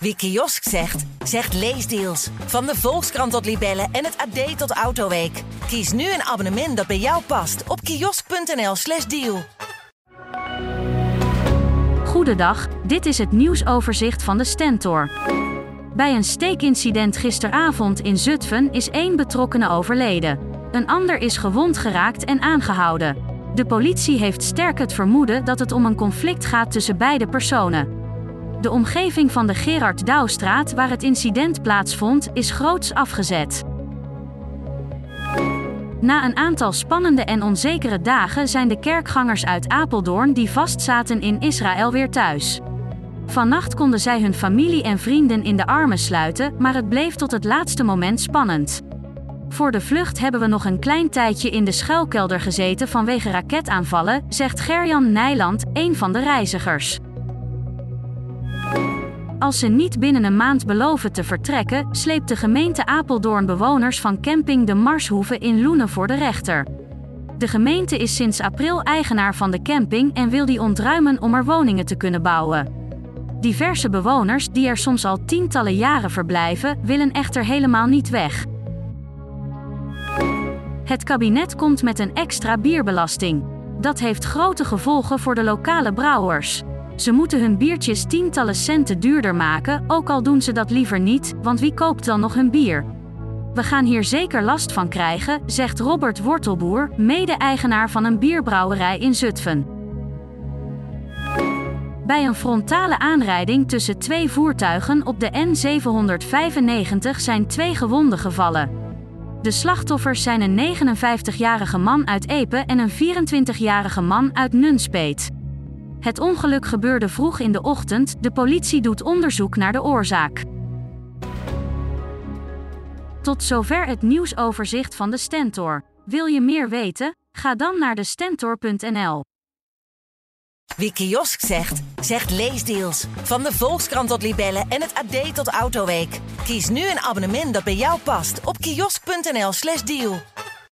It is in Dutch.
Wie kiosk zegt, zegt leesdeals. Van de Volkskrant tot Libellen en het AD tot Autoweek. Kies nu een abonnement dat bij jou past op kiosk.nl/slash deal. Goedendag, dit is het nieuwsoverzicht van de Stentor. Bij een steekincident gisteravond in Zutphen is één betrokkene overleden. Een ander is gewond geraakt en aangehouden. De politie heeft sterk het vermoeden dat het om een conflict gaat tussen beide personen. De omgeving van de Gerard Douwstraat waar het incident plaatsvond is groots afgezet. Na een aantal spannende en onzekere dagen zijn de kerkgangers uit Apeldoorn die vastzaten in Israël weer thuis. Vannacht konden zij hun familie en vrienden in de armen sluiten, maar het bleef tot het laatste moment spannend. Voor de vlucht hebben we nog een klein tijdje in de schuilkelder gezeten vanwege raketaanvallen, zegt Gerjan Nijland, een van de reizigers. Als ze niet binnen een maand beloven te vertrekken, sleept de gemeente Apeldoorn bewoners van camping De Marshoeve in Loenen voor de rechter. De gemeente is sinds april eigenaar van de camping en wil die ontruimen om er woningen te kunnen bouwen. Diverse bewoners, die er soms al tientallen jaren verblijven, willen echter helemaal niet weg. Het kabinet komt met een extra bierbelasting. Dat heeft grote gevolgen voor de lokale brouwers. Ze moeten hun biertjes tientallen centen duurder maken, ook al doen ze dat liever niet, want wie koopt dan nog hun bier? We gaan hier zeker last van krijgen, zegt Robert Wortelboer, mede-eigenaar van een bierbrouwerij in Zutphen. Bij een frontale aanrijding tussen twee voertuigen op de N795 zijn twee gewonden gevallen. De slachtoffers zijn een 59-jarige man uit Epe en een 24-jarige man uit Nunspeet. Het ongeluk gebeurde vroeg in de ochtend, de politie doet onderzoek naar de oorzaak. Tot zover het nieuwsoverzicht van de Stentor. Wil je meer weten? Ga dan naar de Stentor.nl. Wie kiosk zegt, zegt leesdeals. Van de Volkskrant tot Libellen en het AD tot Autoweek. Kies nu een abonnement dat bij jou past op kiosk.nl/slash deal.